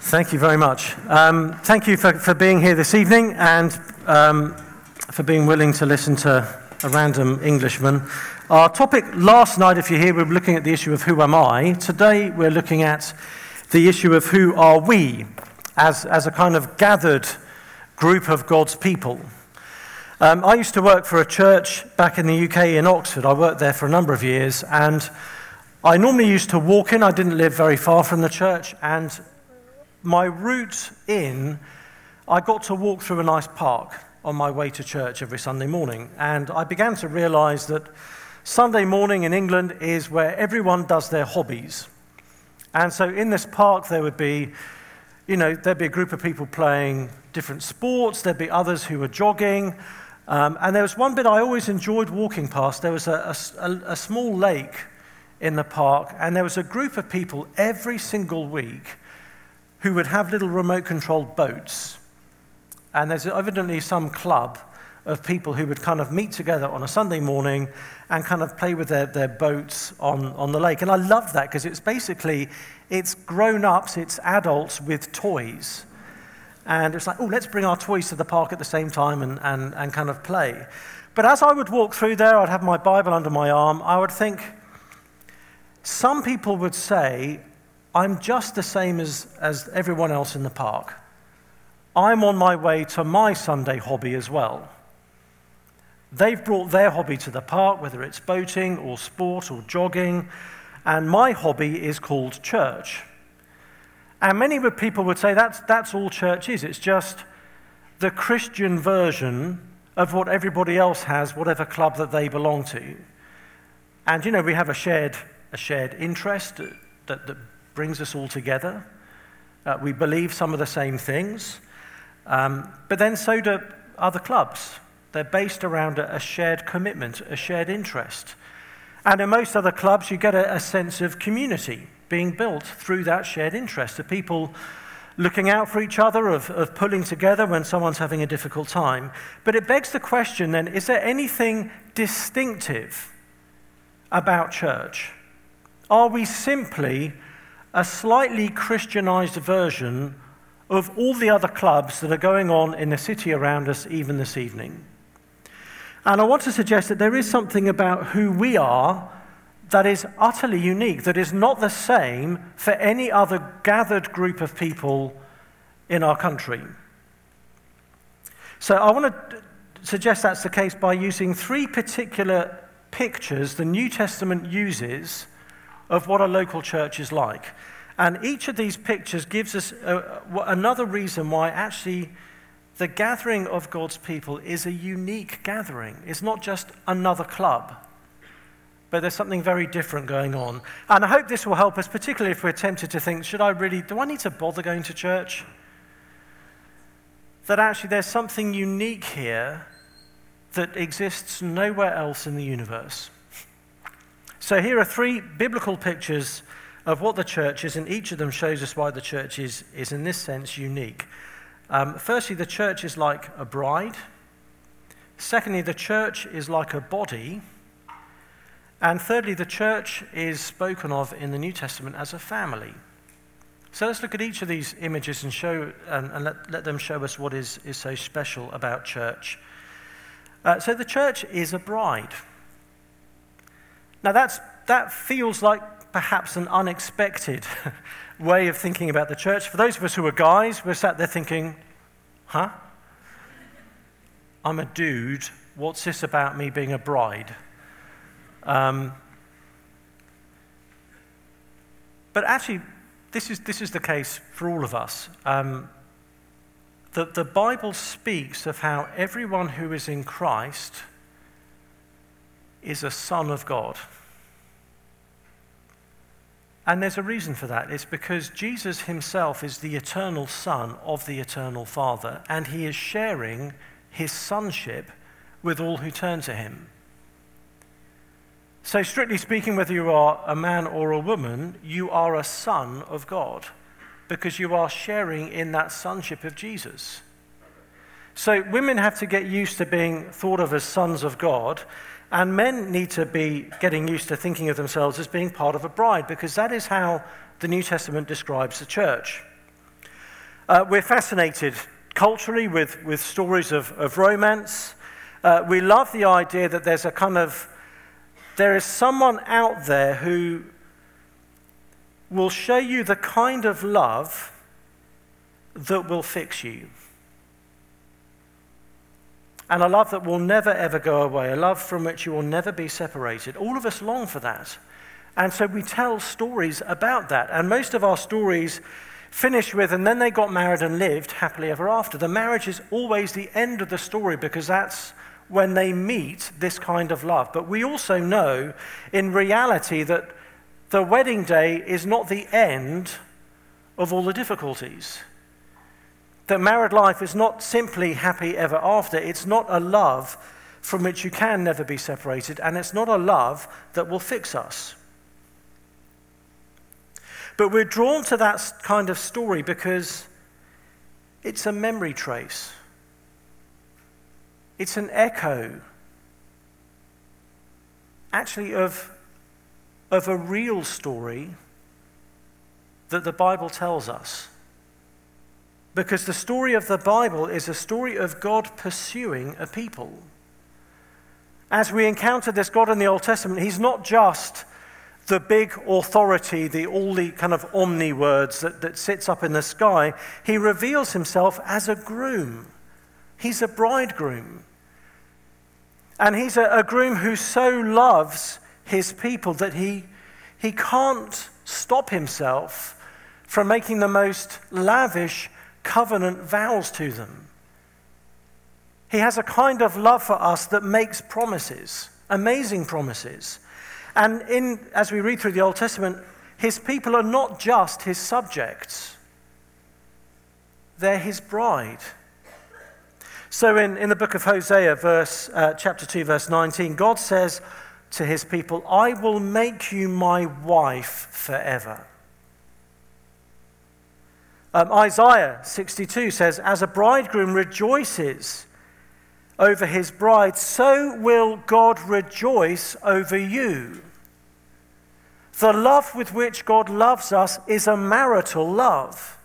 Thank you very much. Um, thank you for, for being here this evening and um, for being willing to listen to a random Englishman. Our topic last night, if you're here, we were looking at the issue of who am I. Today, we're looking at the issue of who are we as, as a kind of gathered group of God's people. Um, I used to work for a church back in the UK in Oxford. I worked there for a number of years, and I normally used to walk in. I didn't live very far from the church, and my route in, I got to walk through a nice park on my way to church every Sunday morning. And I began to realize that Sunday morning in England is where everyone does their hobbies. And so in this park, there would be, you know, there'd be a group of people playing different sports, there'd be others who were jogging. Um, and there was one bit I always enjoyed walking past. There was a, a, a small lake in the park, and there was a group of people every single week who would have little remote controlled boats. And there's evidently some club of people who would kind of meet together on a Sunday morning and kind of play with their, their boats on, on the lake. And I love that because it's basically, it's grown-ups, it's adults with toys. And it's like, oh, let's bring our toys to the park at the same time and, and, and kind of play. But as I would walk through there, I'd have my Bible under my arm, I would think, some people would say, I'm just the same as, as everyone else in the park. I'm on my way to my Sunday hobby as well. They've brought their hobby to the park, whether it's boating or sport or jogging, and my hobby is called church. And many people would say that's, that's all church is. It's just the Christian version of what everybody else has, whatever club that they belong to. And you know, we have a shared, a shared interest that, that brings us all together. Uh, we believe some of the same things, um, but then so do other clubs. They're based around a, a, shared commitment, a shared interest. And in most other clubs, you get a, a sense of community being built through that shared interest, of people looking out for each other, of, of pulling together when someone's having a difficult time. But it begs the question then is there anything distinctive about church? Are we simply a slightly Christianized version of all the other clubs that are going on in the city around us, even this evening. And I want to suggest that there is something about who we are that is utterly unique, that is not the same for any other gathered group of people in our country. So I want to suggest that's the case by using three particular pictures the New Testament uses of what a local church is like. And each of these pictures gives us a, another reason why actually the gathering of God's people is a unique gathering. It's not just another club, but there's something very different going on. And I hope this will help us, particularly if we're tempted to think, should I really, do I need to bother going to church? That actually there's something unique here that exists nowhere else in the universe. So here are three biblical pictures of what the church is, and each of them shows us why the church is, is in this sense, unique. Um, firstly, the church is like a bride. Secondly, the church is like a body. And thirdly, the church is spoken of in the New Testament as a family. So let's look at each of these images and, show, and, and let, let them show us what is, is so special about church. Uh, so the church is a bride. Now, that's, that feels like perhaps an unexpected way of thinking about the church. For those of us who are guys, we're sat there thinking, huh? I'm a dude. What's this about me being a bride? Um, but actually, this is, this is the case for all of us. Um, the, the Bible speaks of how everyone who is in Christ is a son of God. And there's a reason for that. It's because Jesus himself is the eternal Son of the eternal Father, and he is sharing his sonship with all who turn to him. So, strictly speaking, whether you are a man or a woman, you are a son of God because you are sharing in that sonship of Jesus. So, women have to get used to being thought of as sons of God, and men need to be getting used to thinking of themselves as being part of a bride, because that is how the New Testament describes the church. Uh, we're fascinated culturally with, with stories of, of romance. Uh, we love the idea that there's a kind of, there is someone out there who will show you the kind of love that will fix you. And a love that will never ever go away, a love from which you will never be separated. All of us long for that. And so we tell stories about that. And most of our stories finish with, and then they got married and lived happily ever after. The marriage is always the end of the story because that's when they meet this kind of love. But we also know in reality that the wedding day is not the end of all the difficulties. That married life is not simply happy ever after. It's not a love from which you can never be separated, and it's not a love that will fix us. But we're drawn to that kind of story because it's a memory trace, it's an echo, actually, of, of a real story that the Bible tells us. Because the story of the Bible is a story of God pursuing a people. As we encounter this God in the Old Testament, He's not just the big authority, the all the kind of omni words that, that sits up in the sky. He reveals Himself as a groom. He's a bridegroom. And he's a, a groom who so loves his people that he, he can't stop himself from making the most lavish covenant vows to them. He has a kind of love for us that makes promises, amazing promises. And in, as we read through the Old Testament, his people are not just his subjects, they're his bride. So in, in the book of Hosea, verse, uh, chapter 2, verse 19, God says to his people, I will make you my wife forever. Um, Isaiah 62 says, As a bridegroom rejoices over his bride, so will God rejoice over you. The love with which God loves us is a marital love.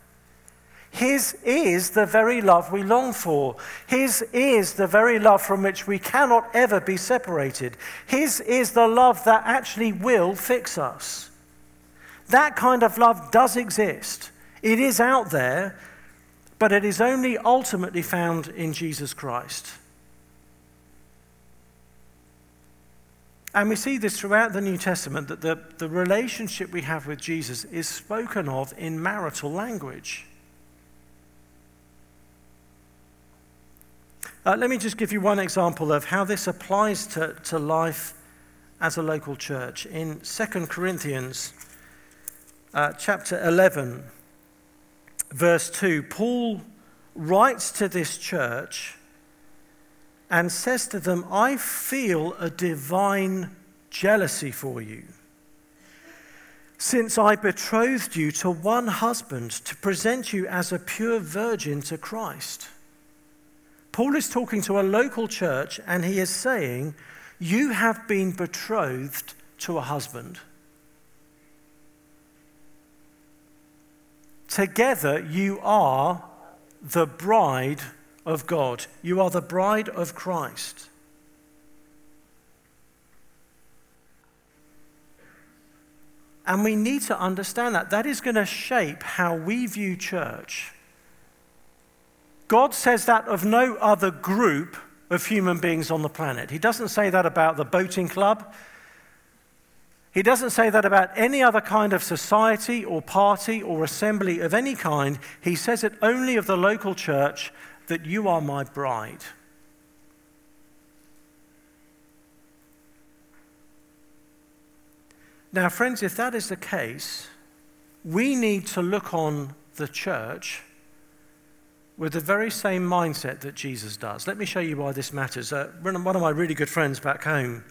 His is the very love we long for. His is the very love from which we cannot ever be separated. His is the love that actually will fix us. That kind of love does exist. It is out there, but it is only ultimately found in Jesus Christ. And we see this throughout the New Testament that the, the relationship we have with Jesus is spoken of in marital language. Uh, let me just give you one example of how this applies to, to life as a local church. In 2 Corinthians uh, chapter 11, verse 2, Paul writes to this church and says to them, I feel a divine jealousy for you. Since I betrothed you to one husband to present you as a pure virgin to Christ. Paul is talking to a local church and he is saying, You have been betrothed to a husband. Together, you are the bride of God. You are the bride of Christ. And we need to understand that. That is going to shape how we view church. God says that of no other group of human beings on the planet. He doesn't say that about the boating club. He doesn't say that about any other kind of society or party or assembly of any kind. He says it only of the local church that you are my bride. Now, friends, if that is the case, we need to look on the church with the very same mindset that Jesus does. Let me show you why this matters. Uh, one of my really good friends back home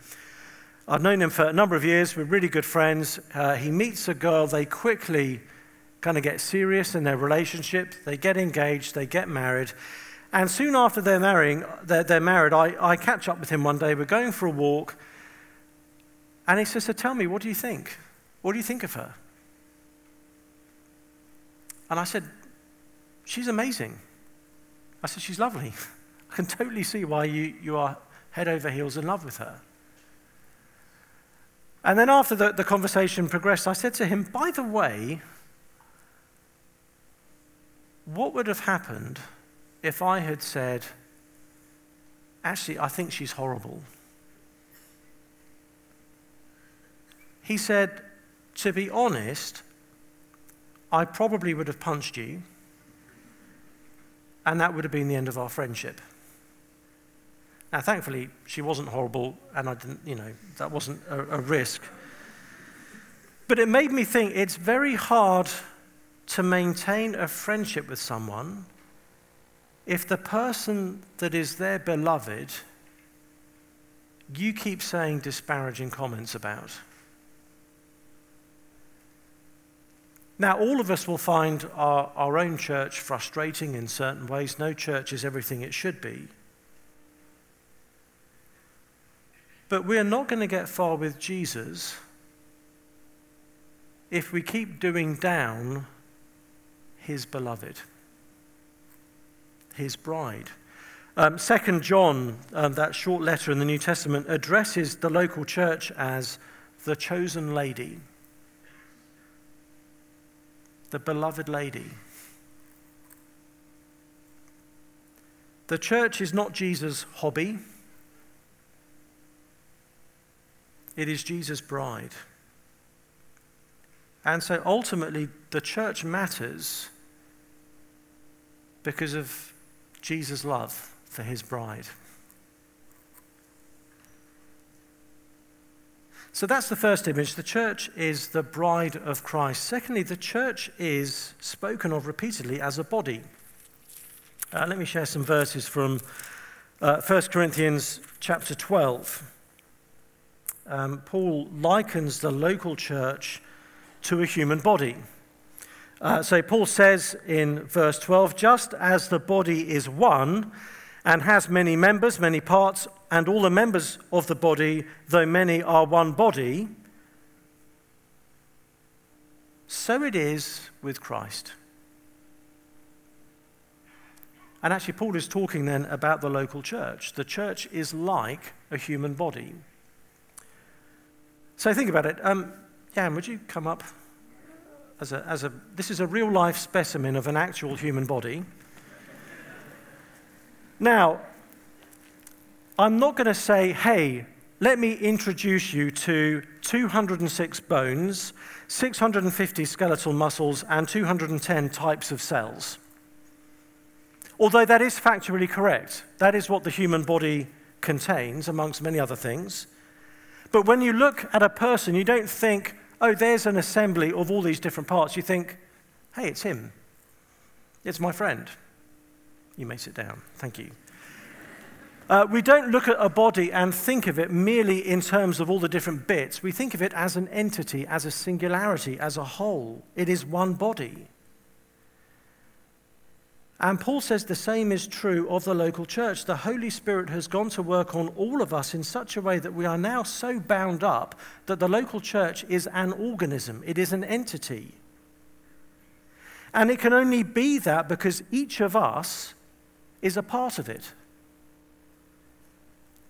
I've known him for a number of years. We're really good friends. Uh, he meets a girl. They quickly kind of get serious in their relationship. They get engaged. They get married. And soon after they're, marrying, they're, they're married, I, I catch up with him one day. We're going for a walk. And he says, So tell me, what do you think? What do you think of her? And I said, She's amazing. I said, She's lovely. I can totally see why you, you are head over heels in love with her. And then after the, the conversation progressed, I said to him, By the way, what would have happened if I had said, Actually, I think she's horrible? He said, To be honest, I probably would have punched you, and that would have been the end of our friendship. Now, thankfully, she wasn't horrible, and I didn't, you know, that wasn't a, a risk. But it made me think it's very hard to maintain a friendship with someone if the person that is their beloved you keep saying disparaging comments about. Now, all of us will find our, our own church frustrating in certain ways. No church is everything it should be. But we're not going to get far with Jesus if we keep doing down his beloved, his bride. Um, Second John, um, that short letter in the New Testament, addresses the local church as the chosen lady, the beloved lady. The church is not Jesus' hobby. It is Jesus' bride. And so ultimately, the church matters because of Jesus' love for his bride. So that's the first image. The church is the bride of Christ. Secondly, the church is spoken of repeatedly as a body. Uh, let me share some verses from uh, 1 Corinthians chapter 12 um, Paul likens the local church to a human body. Uh, so Paul says in verse 12, just as the body is one and has many members, many parts, and all the members of the body, though many are one body, so it is with Christ. And actually, Paul is talking then about the local church. The church is like a human body. So think about it. Um, Jan, would you come up? As a, as a, this is a real life specimen of an actual human body. Now, I'm not going to say, hey, let me introduce you to 206 bones, 650 skeletal muscles, and 210 types of cells. Although that is factually correct. That is what the human body contains, amongst many other things. But when you look at a person, you don't think, oh, there's an assembly of all these different parts. You think, hey, it's him. It's my friend. You may sit down. Thank you. Uh, we don't look at a body and think of it merely in terms of all the different bits. We think of it as an entity, as a singularity, as a whole. It is one body. And Paul says the same is true of the local church. The Holy Spirit has gone to work on all of us in such a way that we are now so bound up that the local church is an organism, it is an entity. And it can only be that because each of us is a part of it.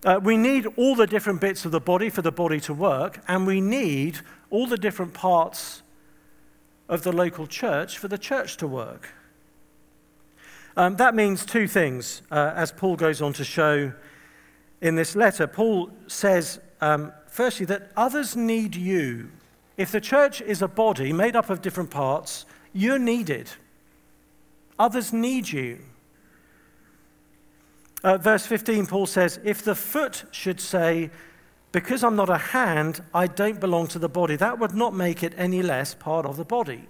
Uh, we need all the different bits of the body for the body to work, and we need all the different parts of the local church for the church to work. Um, that means two things, uh, as Paul goes on to show in this letter. Paul says, um, firstly, that others need you. If the church is a body made up of different parts, you're needed. Others need you. Uh, verse 15, Paul says, If the foot should say, Because I'm not a hand, I don't belong to the body, that would not make it any less part of the body.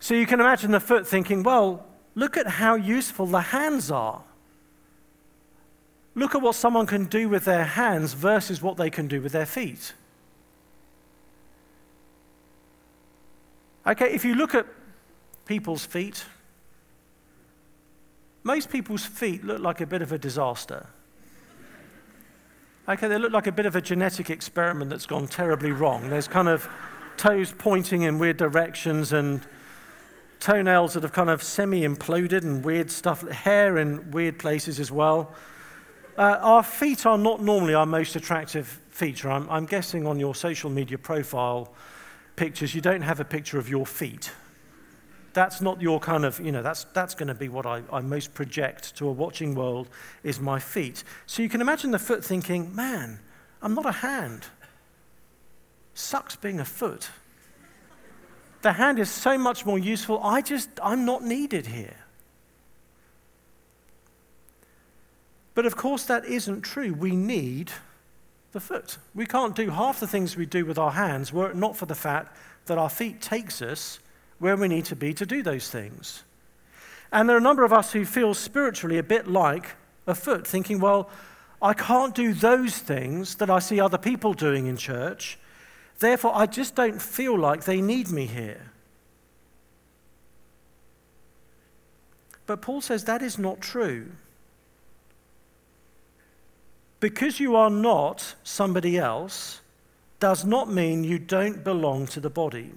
So you can imagine the foot thinking, well, look at how useful the hands are. Look at what someone can do with their hands versus what they can do with their feet. Okay, if you look at people's feet, most people's feet look like a bit of a disaster. Okay, they look like a bit of a genetic experiment that's gone terribly wrong. There's kind of toes pointing in weird directions and toenails that have kind of semi imploded and weird stuff, hair in weird places as well. Uh, our feet are not normally our most attractive feature. I'm, I'm guessing on your social media profile pictures, you don't have a picture of your feet. That's not your kind of, you know, that's, that's going to be what I, I most project to a watching world is my feet. So you can imagine the foot thinking, man, I'm not a hand. Sucks being a foot. The hand is so much more useful. I just, I'm not needed here. But of course, that isn't true. We need the foot. We can't do half the things we do with our hands were it not for the fact that our feet takes us where we need to be to do those things. And there are a number of us who feel spiritually a bit like a foot, thinking, well, I can't do those things that I see other people doing in church. Therefore, I just don't feel like they need me here. But Paul says that is not true. Because you are not somebody else does not mean you don't belong to the body.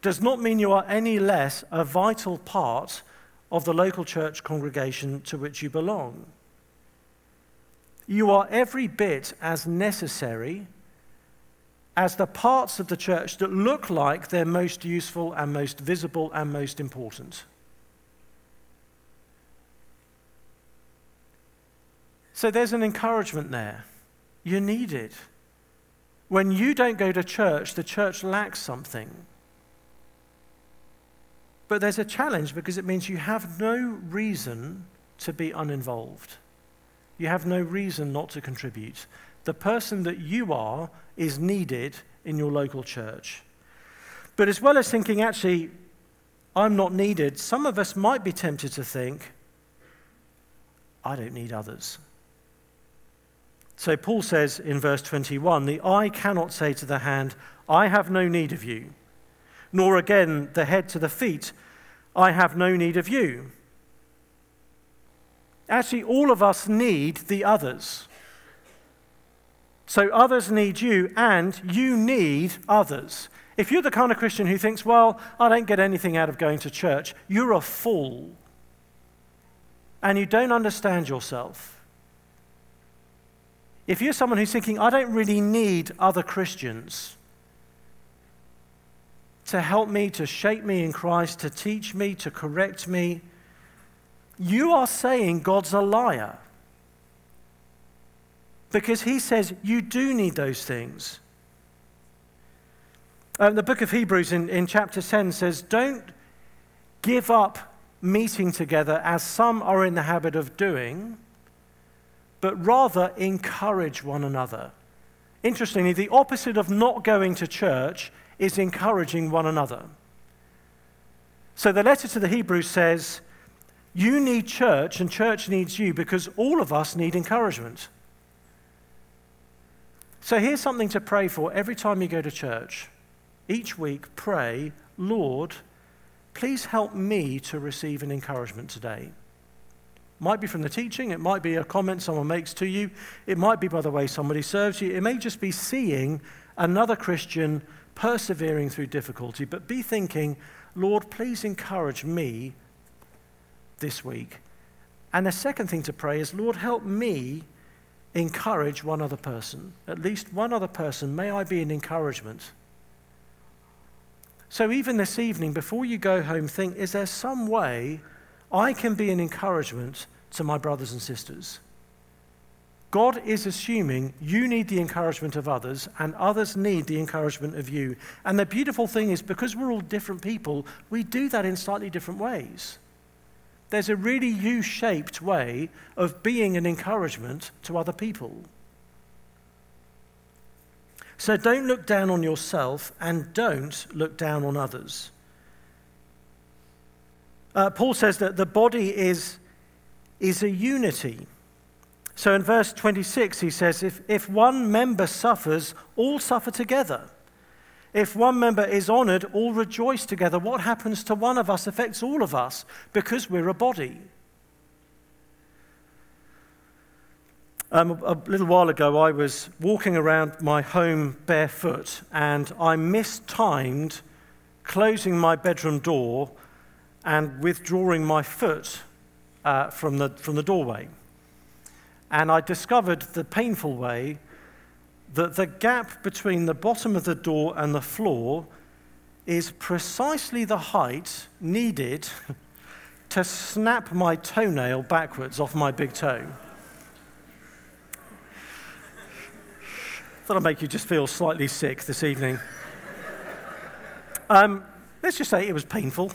Does not mean you are any less a vital part of the local church congregation to which you belong. You are every bit as necessary as the parts of the church that look like they're most useful and most visible and most important. So there's an encouragement there. You need it. When you don't go to church, the church lacks something. But there's a challenge because it means you have no reason to be uninvolved. You have no reason not to contribute. The person that you are is needed in your local church. But as well as thinking, actually, I'm not needed, some of us might be tempted to think, I don't need others. So Paul says in verse 21 the eye cannot say to the hand, I have no need of you, nor again the head to the feet, I have no need of you. Actually, all of us need the others. So others need you, and you need others. If you're the kind of Christian who thinks, well, I don't get anything out of going to church, you're a fool. And you don't understand yourself. If you're someone who's thinking, I don't really need other Christians to help me, to shape me in Christ, to teach me, to correct me, you are saying God's a liar. Because he says you do need those things. Um, the book of Hebrews in, in chapter 10 says, Don't give up meeting together as some are in the habit of doing but rather encourage one another. Interestingly, the opposite of not going to church is encouraging one another. So the letter to the Hebrews says, You need church, and church needs you because all of us need encouragement. So here's something to pray for every time you go to church. Each week, pray, Lord, please help me to receive an encouragement today. Might be from the teaching, it might be a comment someone makes to you, it might be by the way somebody serves you, it may just be seeing another Christian persevering through difficulty, but be thinking, Lord, please encourage me this week. And the second thing to pray is, Lord, help me encourage one other person. At least one other person. May I be an encouragement. So, even this evening, before you go home, think is there some way I can be an encouragement to my brothers and sisters. God is assuming you need the encouragement of others, and others need the encouragement of you. And the beautiful thing is, because we're all different people, we do that in slightly different ways. There's a really U shaped way of being an encouragement to other people. So don't look down on yourself and don't look down on others. Uh, Paul says that the body is, is a unity. So in verse 26, he says, if, if one member suffers, all suffer together. If one member is honored, all rejoice together. What happens to one of us affects all of us because we're a body. Um, a little while ago, I was walking around my home barefoot and I mistimed closing my bedroom door and withdrawing my foot uh, from, the, from the doorway. And I discovered the painful way that the gap between the bottom of the door and the floor is precisely the height needed to snap my toenail backwards off my big toe. That'll make you just feel slightly sick this evening. Um, let's just say it was painful.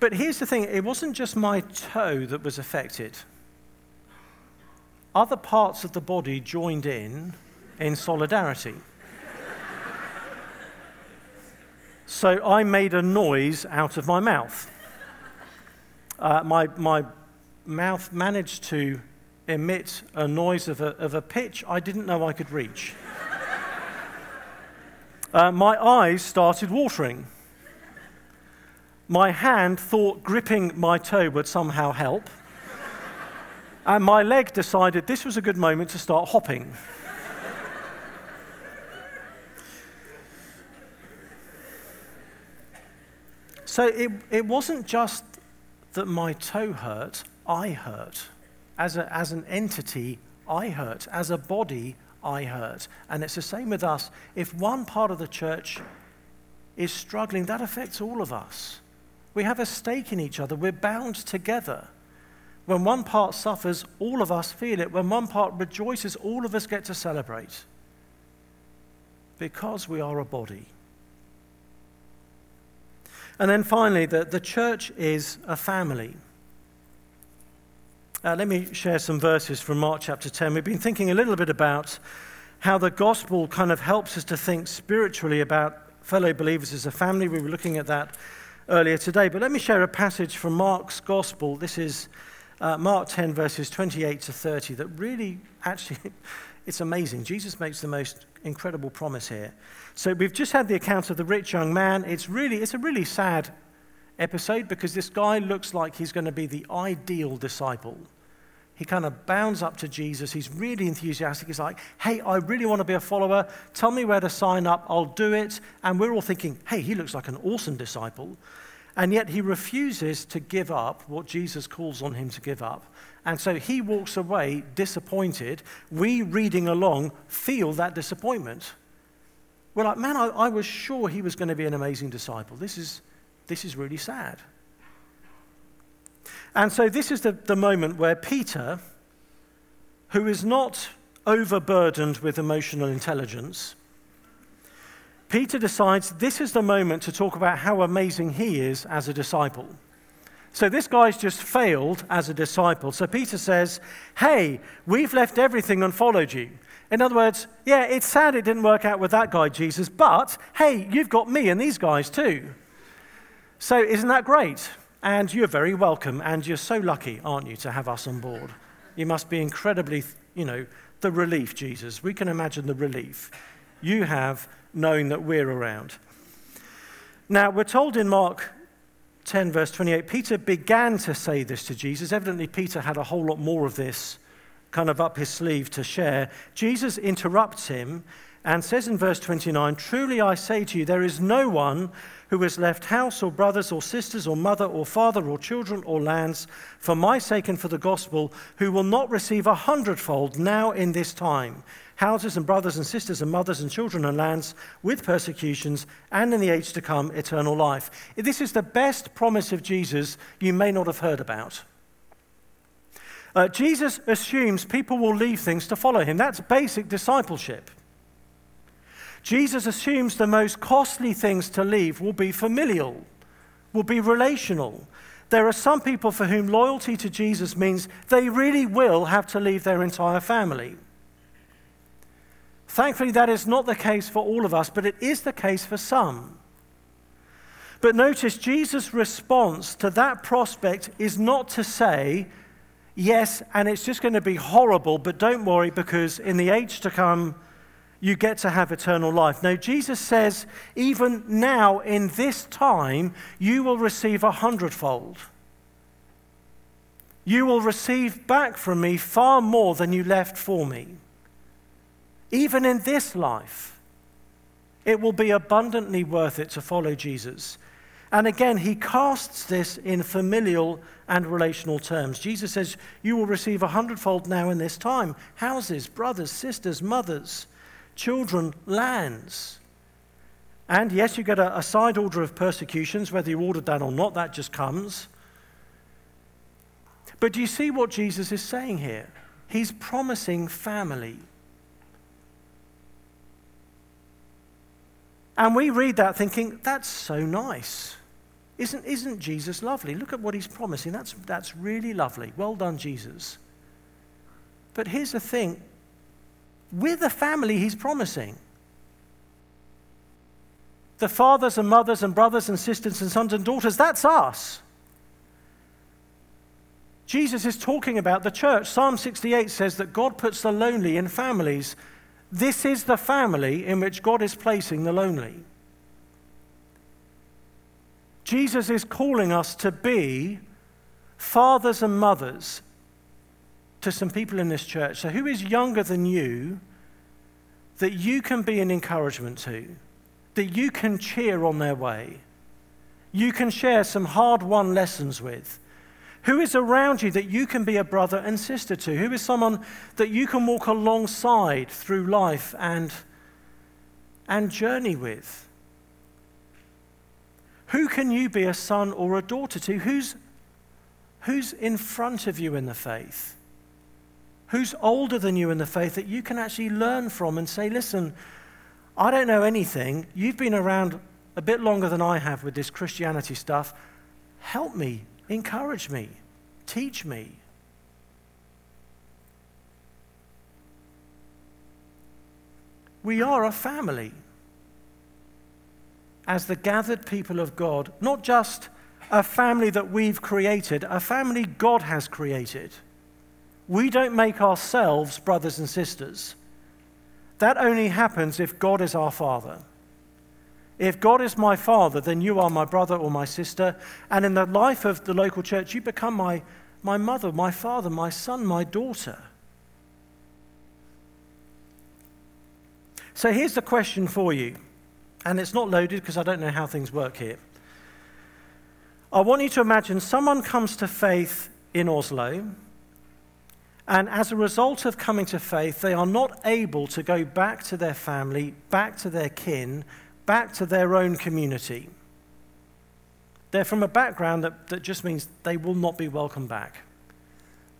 But here's the thing it wasn't just my toe that was affected, other parts of the body joined in in solidarity. so I made a noise out of my mouth. Uh, my, my mouth managed to emit a noise of a, of a pitch I didn't know I could reach. Uh, my eyes started watering. My hand thought gripping my toe would somehow help. And my leg decided this was a good moment to start hopping. so it, it wasn't just that my toe hurt, I hurt. As, a, as an entity, I hurt. As a body, I hurt. And it's the same with us. If one part of the church is struggling, that affects all of us. We have a stake in each other, we're bound together. When one part suffers, all of us feel it. When one part rejoices, all of us get to celebrate. Because we are a body. And then finally, the, the church is a family. Uh, let me share some verses from Mark chapter 10. We've been thinking a little bit about how the gospel kind of helps us to think spiritually about fellow believers as a family. We were looking at that earlier today. But let me share a passage from Mark's gospel. This is uh, Mark 10, verses 28 to 30, that really, actually, it's amazing. Jesus makes the most incredible promise here. So we've just had the account of the rich young man. It's really, it's a really sad episode because this guy looks like he's going to be the ideal disciple. He kind of bounds up to Jesus. He's really enthusiastic. He's like, Hey, I really want to be a follower. Tell me where to sign up. I'll do it. And we're all thinking, Hey, he looks like an awesome disciple. And yet he refuses to give up what Jesus calls on him to give up. And so he walks away disappointed. We, reading along, feel that disappointment. We're like, man, I, I was sure he was going to be an amazing disciple. This is, this is really sad. And so this is the, the moment where Peter, who is not overburdened with emotional intelligence, Peter decides this is the moment to talk about how amazing he is as a disciple. So this guy's just failed as a disciple. So Peter says, Hey, we've left everything and followed you. In other words, yeah, it's sad it didn't work out with that guy, Jesus, but hey, you've got me and these guys too. So isn't that great? And you're very welcome, and you're so lucky, aren't you, to have us on board? You must be incredibly, you know, the relief, Jesus. We can imagine the relief you have knowing that we're around. Now, we're told in Mark 10, verse 28, Peter began to say this to Jesus. Evidently, Peter had a whole lot more of this kind of up his sleeve to share. Jesus interrupts him and says in verse 29 Truly I say to you, there is no one who has left house or brothers or sisters or mother or father or children or lands for my sake and for the gospel who will not receive a hundredfold now in this time houses and brothers and sisters and mothers and children and lands with persecutions, and in the age to come, eternal life. This is the best promise of Jesus you may not have heard about. Uh, Jesus assumes people will leave things to follow him. That's basic discipleship. Jesus assumes the most costly things to leave will be familial, will be relational. There are some people for whom loyalty to Jesus means they really will have to leave their entire family. Thankfully, that is not the case for all of us, but it is the case for some. But notice Jesus' response to that prospect is not to say, yes, and it's just going to be horrible, but don't worry because in the age to come, you get to have eternal life. No, Jesus says, even now in this time, you will receive a hundredfold. You will receive back from me far more than you left for me even in this life, it will be abundantly worth it to follow Jesus. And again, he casts this in familial and relational terms. Jesus says, You will receive a hundredfold now in this time houses, brothers, sisters, mothers, children, lands. And yes, you get a, a side order of persecutions, whether you ordered that or not, that just comes. But do you see what Jesus is saying here? He's promising family. And we read that thinking, that's so nice. Isn't, isn't Jesus lovely? Look at what he's promising. That's, that's really lovely. Well done, Jesus. But here's the thing with the family he's promising, the fathers and mothers and brothers and sisters and sons and daughters, that's us. Jesus is talking about the church. Psalm 68 says that God puts the lonely in families. This is the family in which God is placing the lonely. Jesus is calling us to be fathers and mothers to some people in this church. So, who is younger than you that you can be an encouragement to, that you can cheer on their way, you can share some hard won lessons with? Who is around you that you can be a brother and sister to? Who is someone that you can walk alongside through life and, and journey with? Who can you be a son or a daughter to? Who's, who's in front of you in the faith? Who's older than you in the faith that you can actually learn from and say, listen, I don't know anything. You've been around a bit longer than I have with this Christianity stuff. Help me, encourage me, teach me. We are a family as the gathered people of God, not just a family that we've created, a family God has created. We don't make ourselves brothers and sisters. That only happens if God is our Father. If God is my Father, then you are my brother or my sister. And in the life of the local church, you become my, my mother, my father, my son, my daughter. So here's the question for you and it's not loaded because I don't know how things work here. I want you to imagine someone comes to faith in Oslo, and as a result of coming to faith, they are not able to go back to their family, back to their kin, back to their own community. They're from a background that, that just means they will not be welcome back.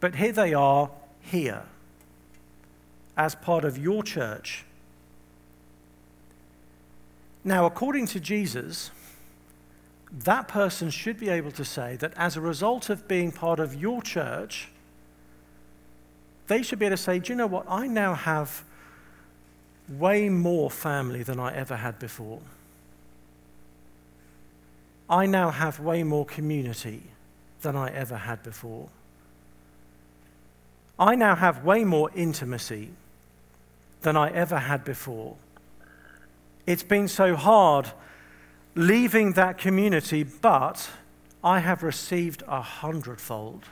But here they are, here, as part of your church now, according to Jesus, that person should be able to say that as a result of being part of your church, they should be able to say, Do you know what? I now have way more family than I ever had before. I now have way more community than I ever had before. I now have way more intimacy than I ever had before. It's been so hard leaving that community, but I have received a hundredfold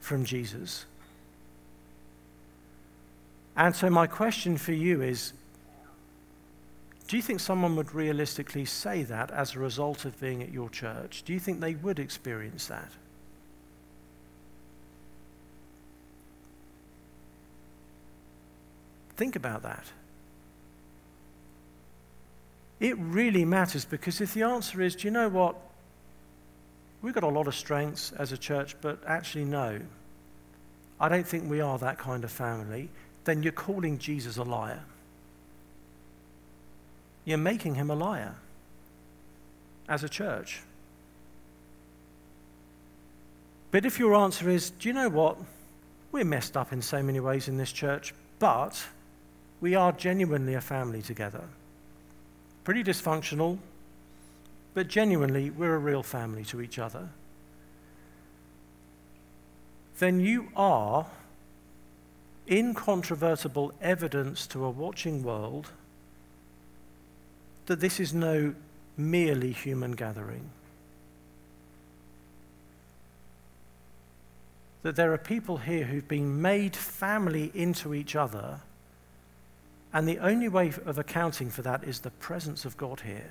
from Jesus. And so, my question for you is do you think someone would realistically say that as a result of being at your church? Do you think they would experience that? Think about that. It really matters because if the answer is, do you know what? We've got a lot of strengths as a church, but actually, no. I don't think we are that kind of family. Then you're calling Jesus a liar. You're making him a liar as a church. But if your answer is, do you know what? We're messed up in so many ways in this church, but we are genuinely a family together pretty dysfunctional, but genuinely, we're a real family to each other, then you are incontrovertible evidence to a watching world that this is no merely human gathering. That there are people here who've been made family into each other and the only way of accounting for that is the presence of God here.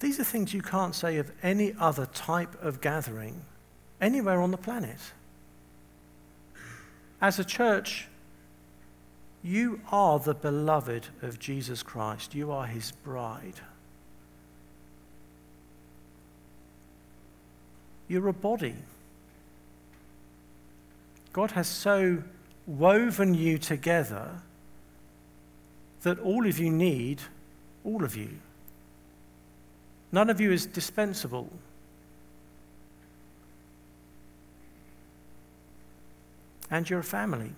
These are things you can't say of any other type of gathering anywhere on the planet. As a church, you are the beloved of Jesus Christ. You are his bride. You're a body. God has so woven you together that all of you need all of you. None of you is dispensable. And you're a family.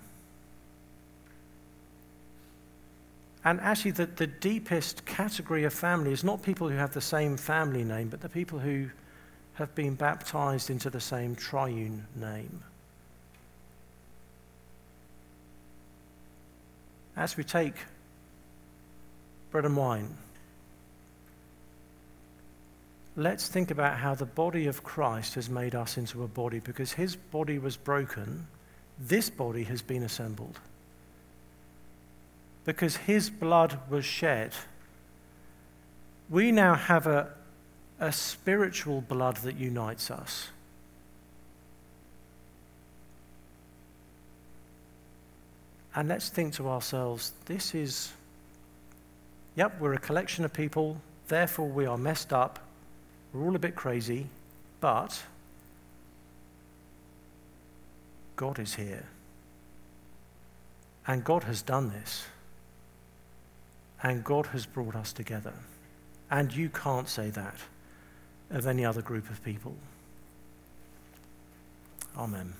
And actually, the, the deepest category of family is not people who have the same family name, but the people who have been baptized into the same triune name. As we take bread and wine, let's think about how the body of Christ has made us into a body because his body was broken, this body has been assembled. Because his blood was shed, we now have a, a spiritual blood that unites us. And let's think to ourselves this is, yep, we're a collection of people, therefore we are messed up, we're all a bit crazy, but God is here. And God has done this. And God has brought us together. And you can't say that of any other group of people. Amen.